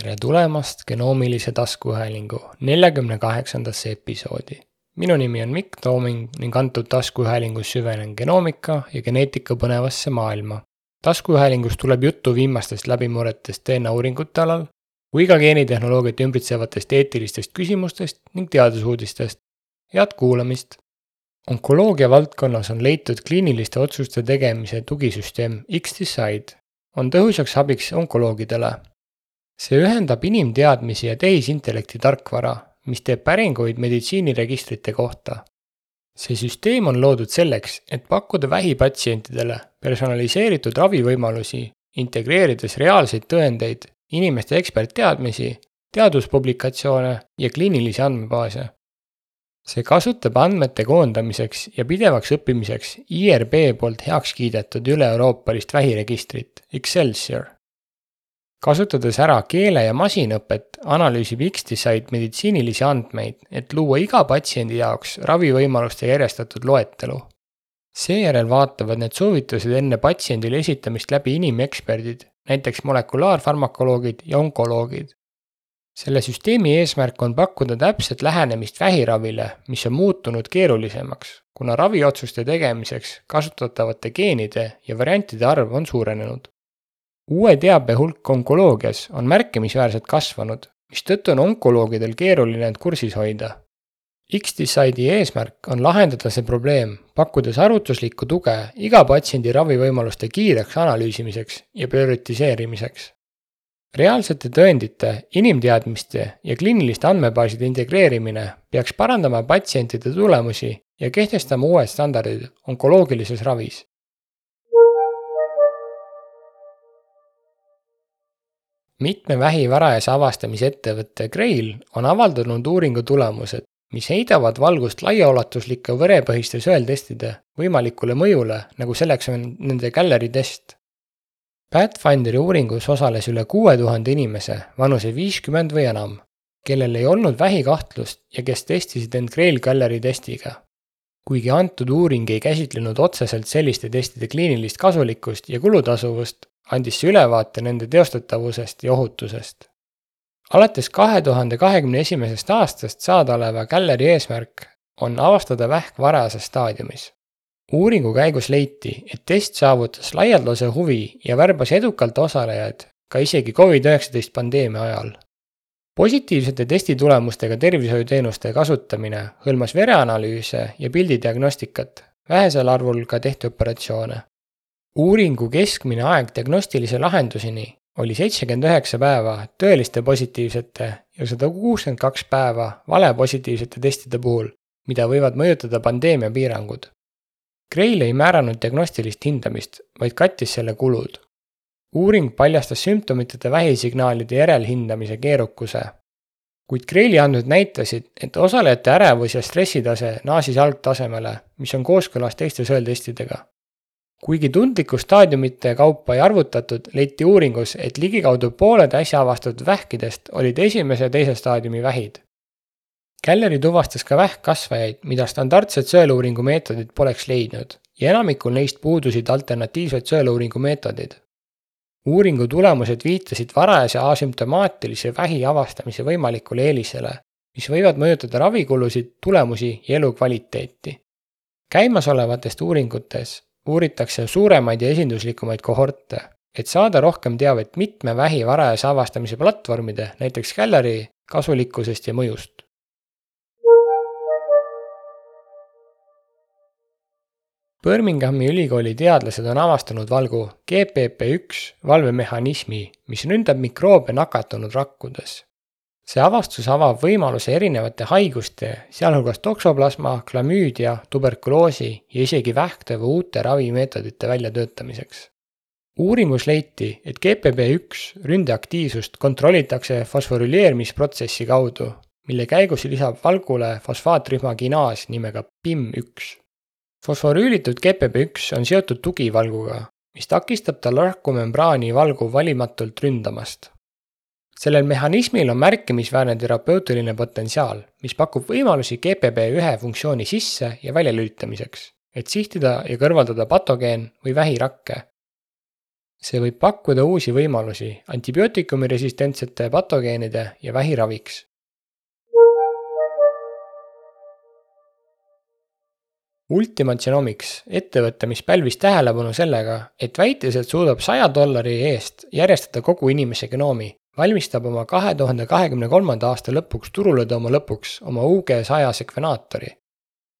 tere tulemast genoomilise taskuhäälingu neljakümne kaheksandasse episoodi. minu nimi on Mikk Tooming ning antud taskuhäälingus süvenen genoomika ja geneetika põnevasse maailma. taskuhäälingus tuleb juttu viimastest läbimurretest DNA uuringute alal kui ka geenitehnoloogiat ümbritsevatest eetilistest küsimustest ning teadusuudistest. head kuulamist! onkoloogia valdkonnas on leitud kliiniliste otsuste tegemise tugisüsteem X-Decide on tõhusaks abiks onkoloogidele see ühendab inimteadmisi ja tehisintellekti tarkvara, mis teeb päringuid meditsiiniregistrite kohta. see süsteem on loodud selleks, et pakkuda vähipatsientidele personaliseeritud ravivõimalusi, integreerides reaalseid tõendeid, inimeste ekspertteadmisi, teaduspublikatsioone ja kliinilisi andmebaase. see kasutab andmete koondamiseks ja pidevaks õppimiseks IRB poolt heaks kiidetud üle-euroopalist vähiregistrit Excelsior kasutades ära keele- ja masinõpet, analüüsib X-Decide meditsiinilisi andmeid, et luua iga patsiendi jaoks ravivõimaluste järjestatud loetelu. seejärel vaatavad need soovitused enne patsiendile esitamist läbi inimeksperdid, näiteks molekulaarfarmakoloogid ja onkoloogid. selle süsteemi eesmärk on pakkuda täpset lähenemist vähiravile, mis on muutunud keerulisemaks, kuna raviotsuste tegemiseks kasutatavate geenide ja variantide arv on suurenenud uue teabe hulk onkoloogias on märkimisväärselt kasvanud, mistõttu on onkoloogidel keeruline end kursis hoida. X-Decide'i eesmärk on lahendada see probleem, pakkudes arvutuslikku tuge iga patsiendi ravivõimaluste kiireks analüüsimiseks ja prioritiseerimiseks. reaalsete tõendite, inimteadmiste ja kliiniliste andmebaaside integreerimine peaks parandama patsientide tulemusi ja kehtestama uued standardid onkoloogilises ravis mitme vähi varajase avastamise ettevõtte Grail on avaldanud uuringu tulemused, mis heidavad valgust laiaulatuslike verepõhiste sõeltestide võimalikule mõjule, nagu selleks on nende Galleri test. Pathfinderi uuringus osales üle kuue tuhande inimese vanuse viiskümmend või enam, kellel ei olnud vähikahtlust ja kes testisid end Grail Galleri testiga. kuigi antud uuring ei käsitlenud otseselt selliste testide kliinilist kasulikkust ja kulutasuvust, andis see ülevaate nende teostatavusest ja ohutusest. alates kahe tuhande kahekümne esimesest aastast saadaoleva Galleri eesmärk on avastada vähk varajases staadiumis. uuringu käigus leiti, et test saavutas laialdase huvi ja värbas edukalt osalejaid ka isegi Covid-19 pandeemia ajal. positiivsete testitulemustega tervishoiuteenuste kasutamine hõlmas vereanalüüse ja pildidiagnostikat, vähesel arvul ka tehti operatsioone uuringu keskmine aeg diagnostilise lahenduseni oli seitsekümmend üheksa päeva tõeliste positiivsete ja sada kuuskümmend kaks päeva valepositiivsete testide puhul, mida võivad mõjutada pandeemia piirangud. Grail ei määranud diagnostilist hindamist, vaid kattis selle kulud. uuring paljastas sümptomiteta vähisignaalide järelhindamise keerukuse. kuid Graili andmed näitasid, et osalejate ärevus ja stressitase naasis algtasemele, mis on kooskõlas teiste sõeltestidega kuigi tundlikku staadiumite kaupa ei arvutatud, leiti uuringus, et ligikaudu pooled äsja avastatud vähkidest olid esimese ja teise staadiumi vähid. Galleri tuvastas ka vähkkasvajaid, mida standardsed sõeluuringu meetodid poleks leidnud ja enamikul neist puudusid alternatiivsed sõeluuringu meetodid. uuringu tulemused viitasid varajase asümptomaatilise vähi avastamise võimalikule eelisele, mis võivad mõjutada ravikulusid, tulemusi ja elukvaliteeti. käimasolevatest uuringutes uuritakse suuremaid ja esinduslikumaid kohorte, et saada rohkem teavet mitme vähi varajase avastamise platvormide, näiteks Galleri kasulikkusest ja mõjust. Birminghami ülikooli teadlased on avastanud valgu GPP1 valvemehhanismi, mis ründab mikroobe nakatunud rakkudes see avastus avab võimaluse erinevate haiguste, sealhulgas toksoplasma, klamüüdia, tuberkuloosi ja isegi vähktõve uute ravimeetodite väljatöötamiseks. uuringus leiti, et GPB1 ründeaktiivsust kontrollitakse fosforüleerimisprotsessi kaudu, mille käigus lisab valgule fosfaatrühma kinaas nimega PIM1. fosforüülitud GPB1 on seotud tugivalguga, mis takistab tal rakkumembraani valgu valimatult ründamast sellel mehhanismil on märkimisväärne terapeutiline potentsiaal, mis pakub võimalusi GPB1 funktsiooni sisse ja väljalülitamiseks, et sihtida ja kõrvaldada patogeen või vähirakke. see võib pakkuda uusi võimalusi antibiootikumi resistentsete patogeenide ja vähi raviks. Ultima Genomics, ettevõte, mis pälvis tähelepanu sellega, et väites, et suudab saja dollari eest järjestada kogu inimese genoomi, valmistab oma kahe tuhande kahekümne kolmanda aasta lõpuks turule tooma lõpuks oma UG saja sekvenaatori.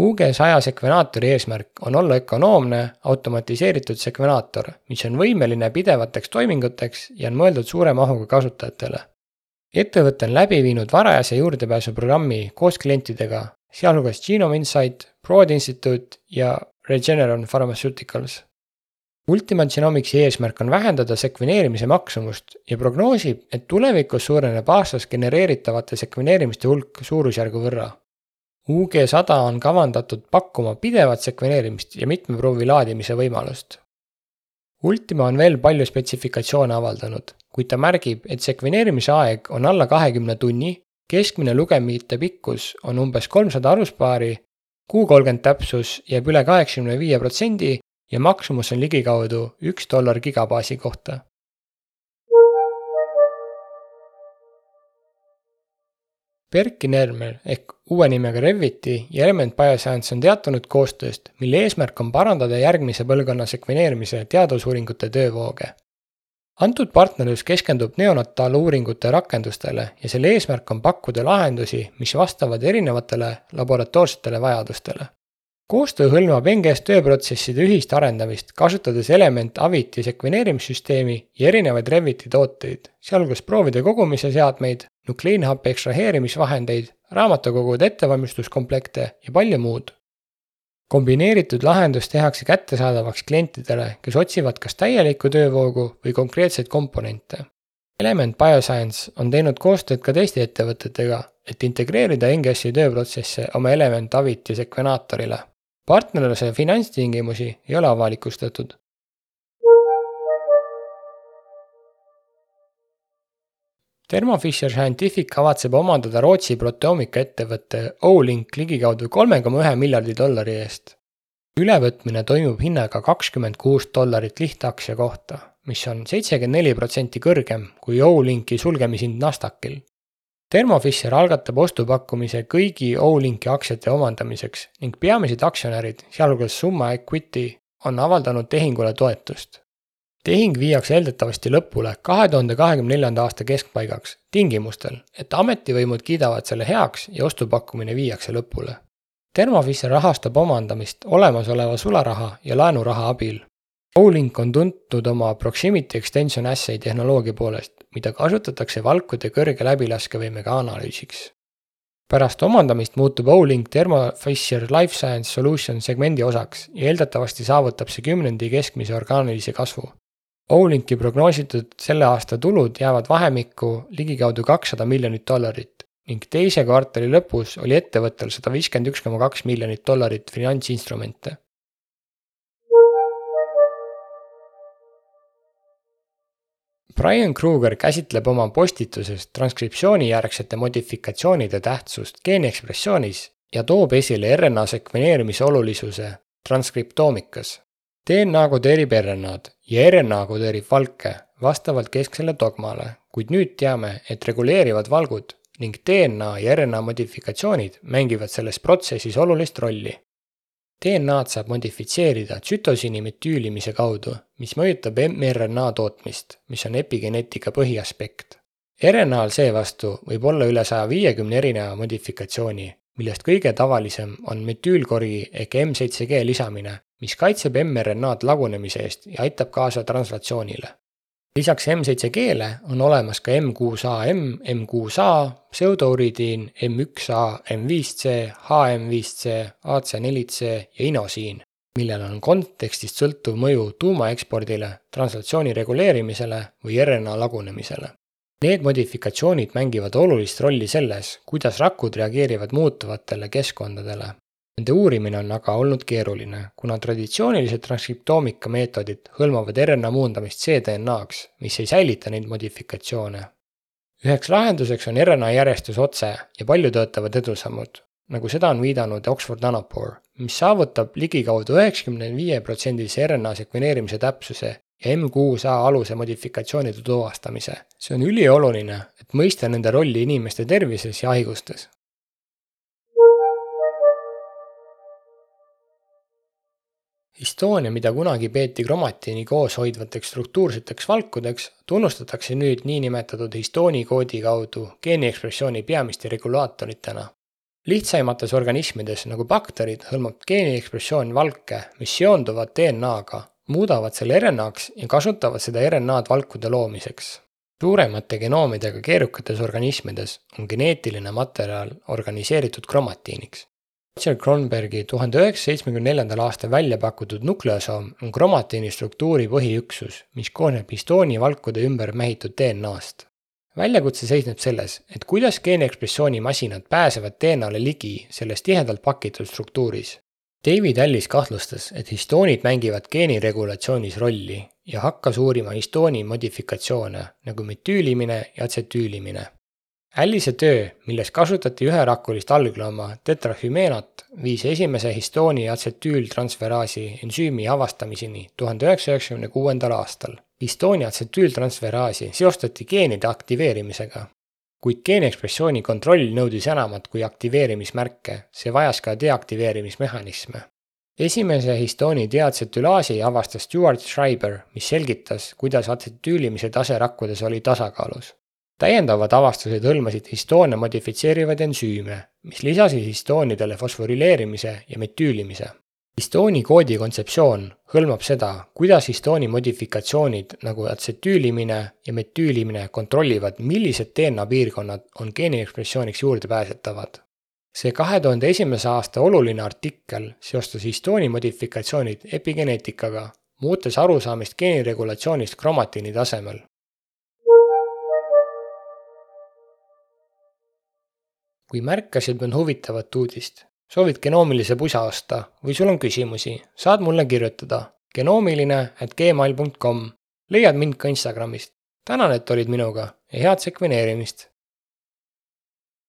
UG saja sekvenaatori eesmärk on olla ökonoomne, automatiseeritud sekvenaator, mis on võimeline pidevateks toiminguteks ja on mõeldud suure mahuga kasutajatele. ettevõte on läbi viinud varajase juurdepääsu programmi koos klientidega, sealhulgas Genome Insight, Broad Institute ja Regeneron Pharmaceuticals. Ultima Genomicsi eesmärk on vähendada sekveneerimise maksumust ja prognoosib, et tulevikus suureneb aastas genereeritavate sekveneerimiste hulk suurusjärgu võrra. UG sada on kavandatud pakkuma pidevat sekveneerimist ja mitme proovi laadimise võimalust. Ultima on veel palju spetsifikatsioone avaldanud, kuid ta märgib, et sekveneerimise aeg on alla kahekümne tunni, keskmine lugemite pikkus on umbes kolmsada aluspaari Q kolmkümmend täpsus jääb üle kaheksakümne viie protsendi ja maksumus on ligikaudu üks dollar gigabaasi kohta. Berkiner ehk uue nimega Reviti ja Element Bioscience on teatanud koostööst, mille eesmärk on parandada järgmise põlvkonna sekveneerimise teadusuuringute töövooge antud partnerlus keskendub neonataaluuringute rakendustele ja selle eesmärk on pakkuda lahendusi, mis vastavad erinevatele laboratoorsetele vajadustele. Koostöö hõlmab NGS tööprotsesside ühist arendamist, kasutades Element Aviti sekveneerimissüsteemi ja erinevaid Reviti tooteid, sealhulgas proovide kogumise seadmeid, nukleinhappe ekstraheerimisvahendeid, raamatukogude ettevalmistuskomplekte ja palju muud kombineeritud lahendus tehakse kättesaadavaks klientidele, kes otsivad kas täielikku töövoogu või konkreetseid komponente. Element Bioscience on teinud koostööd ka teiste ettevõtetega, et integreerida NGS-i tööprotsesse oma Element Aviti sekvenaatorile. Partnerluse finantstingimusi ei ole avalikustatud Thermo Fisher Scientific kavatseb omandada Rootsi proteoomika ettevõtte O-Link ligikaudu kolme koma ühe miljardi dollari eest. ülevõtmine toimub hinnaga kakskümmend kuus dollarit lihtaktsia kohta, mis on seitsekümmend neli protsenti kõrgem kui O-Linki sulgemishind Nasdaqil. Thermo Fisher algatab ostupakkumise kõigi O-Linki aktsiate omandamiseks ning peamised aktsionärid, sealhulgas Summa Equity, on avaldanud tehingule toetust tehing viiakse eeldatavasti lõpule kahe tuhande kahekümne neljanda aasta keskpaigaks, tingimustel, et ametivõimud kiidavad selle heaks ja ostupakkumine viiakse lõpule. Thermofisser rahastab omandamist olemasoleva sularaha ja laenuraha abil. Olink on tuntud oma Proximity Extension Assay tehnoloogia poolest, mida kasutatakse valkude kõrge läbilaskevõimega analüüsiks. pärast omandamist muutub Olink Thermo Fisher Life Science Solution segmendi osaks ja eeldatavasti saavutab see kümnendi keskmise orgaanilise kasvu Olinki prognoositud selle aasta tulud jäävad vahemikku ligikaudu kakssada miljonit dollarit ning teise kvartali lõpus oli ettevõttel sada viiskümmend üks koma kaks miljonit dollarit finantsinstrumente. Brian Kruger käsitleb oma postituses transkriptsioonijärgsete modifikatsioonide tähtsust geeniekspressioonis ja toob esile RNA sekveneerimise olulisuse transkriptoomikas DNA kodeerib RNA-d ja RNA kodeerib valke vastavalt kesksele dogmale, kuid nüüd teame, et reguleerivad valgud ning DNA ja RNA modifikatsioonid mängivad selles protsessis olulist rolli. DNA-d saab modifitseerida tsütosiini metüülimise kaudu, mis mõjutab mRNA tootmist, mis on epigeneetika põhiaspekt. RNA-l seevastu võib olla üle saja viiekümne erineva modifikatsiooni, millest kõige tavalisem on metüülkorgi ehk M7G lisamine mis kaitseb mRNA-d lagunemise eest ja aitab kaasa translatsioonile. Lisaks M7G-le on olemas ka M6AM, M6A, pseudouridiin, M1A, M5C, HM5C, AC4C ja inosiin, millel on kontekstist sõltuv mõju tuumaekspordile, translatsiooni reguleerimisele või RNA lagunemisele. Need modifikatsioonid mängivad olulist rolli selles, kuidas rakud reageerivad muutuvatele keskkondadele Nende uurimine on aga olnud keeruline, kuna traditsioonilised transkriptoomika meetodid hõlmavad RNA muundamist cDNA-ks, mis ei säilita neid modifikatsioone. üheks lahenduseks on RNA järjestus otse ja paljutöötavad edusammud, nagu seda on viidanud Oxford Nanopore, mis saavutab ligikaudu üheksakümne viie protsendise RNA sekveneerimise täpsuse ja M6A aluse modifikatsioonide tuvastamise. see on ülioluline, et mõista nende rolli inimeste tervises ja haigustes. Histoone, mida kunagi peeti kromatiini koos hoidvateks struktuurseteks valkudeks, tunnustatakse nüüd niinimetatud histooni koodi kaudu geeniekspressiooni peamiste regulaatoritena. lihtsaimates organismides nagu bakterid hõlmab geeniekspressioon valke, mis seonduvad DNA-ga, muudavad selle RNA-ks ja kasutavad seda RNA-d valkude loomiseks. suuremate genoomidega keerukates organismides on geneetiline materjal organiseeritud kromatiiniks Roger Kronbergi tuhande üheksasaja seitsmekümne neljandal aastal välja pakutud nukleosoom on kromatiini struktuuri põhiüksus, mis koosneb histoonivalkude ümber mähitud DNA-st. väljakutse seisneb selles, et kuidas geeniekspressioonimasinad pääsevad DNA-le ligi selles tihedalt pakitud struktuuris. David Allis kahtlustas, et histoonid mängivad geeniregulatsioonis rolli ja hakkas uurima histooni modifikatsioone nagu metüülimine ja atsetüülimine Allise töö, milles kasutati üherakulist alglooma tetrahümenat, viis esimese histooni atsetüültransferaasi ensüümi avastamiseni tuhande üheksasaja üheksakümne kuuendal aastal. histooni atsetüültransferaasi seostati geenide aktiveerimisega. kuid geeniekspressiooni kontroll nõudis enamat kui aktiveerimismärke, see vajas ka deaktiveerimismehhanisme. esimese histooni deatsetülaasi avastas Stewart Schreiber, mis selgitas, kuidas atsetüülimise tase rakkudes oli tasakaalus täiendavad avastused hõlmasid histoone modifitseerivaid ensüüme, mis lisasid histoonidele fosforileerimise ja metüülimise. histooni koodi kontseptsioon hõlmab seda, kuidas histooni modifikatsioonid nagu atsetüülimine ja metüülimine kontrollivad, millised DNA piirkonnad on geeniekspressiooniks juurdepääsetavad. see kahe tuhande esimese aasta oluline artikkel seostas histooni modifikatsioonid epigeneetikaga, muutes arusaamist geeniregulatsioonist kromatiini tasemel kui märkasid mõnd huvitavat uudist, soovid genoomilise pusa osta või sul on küsimusi, saad mulle kirjutada genoomiline at gmail.com. leiad mind ka Instagramist. tänan, et olid minuga ja head sekveneerimist!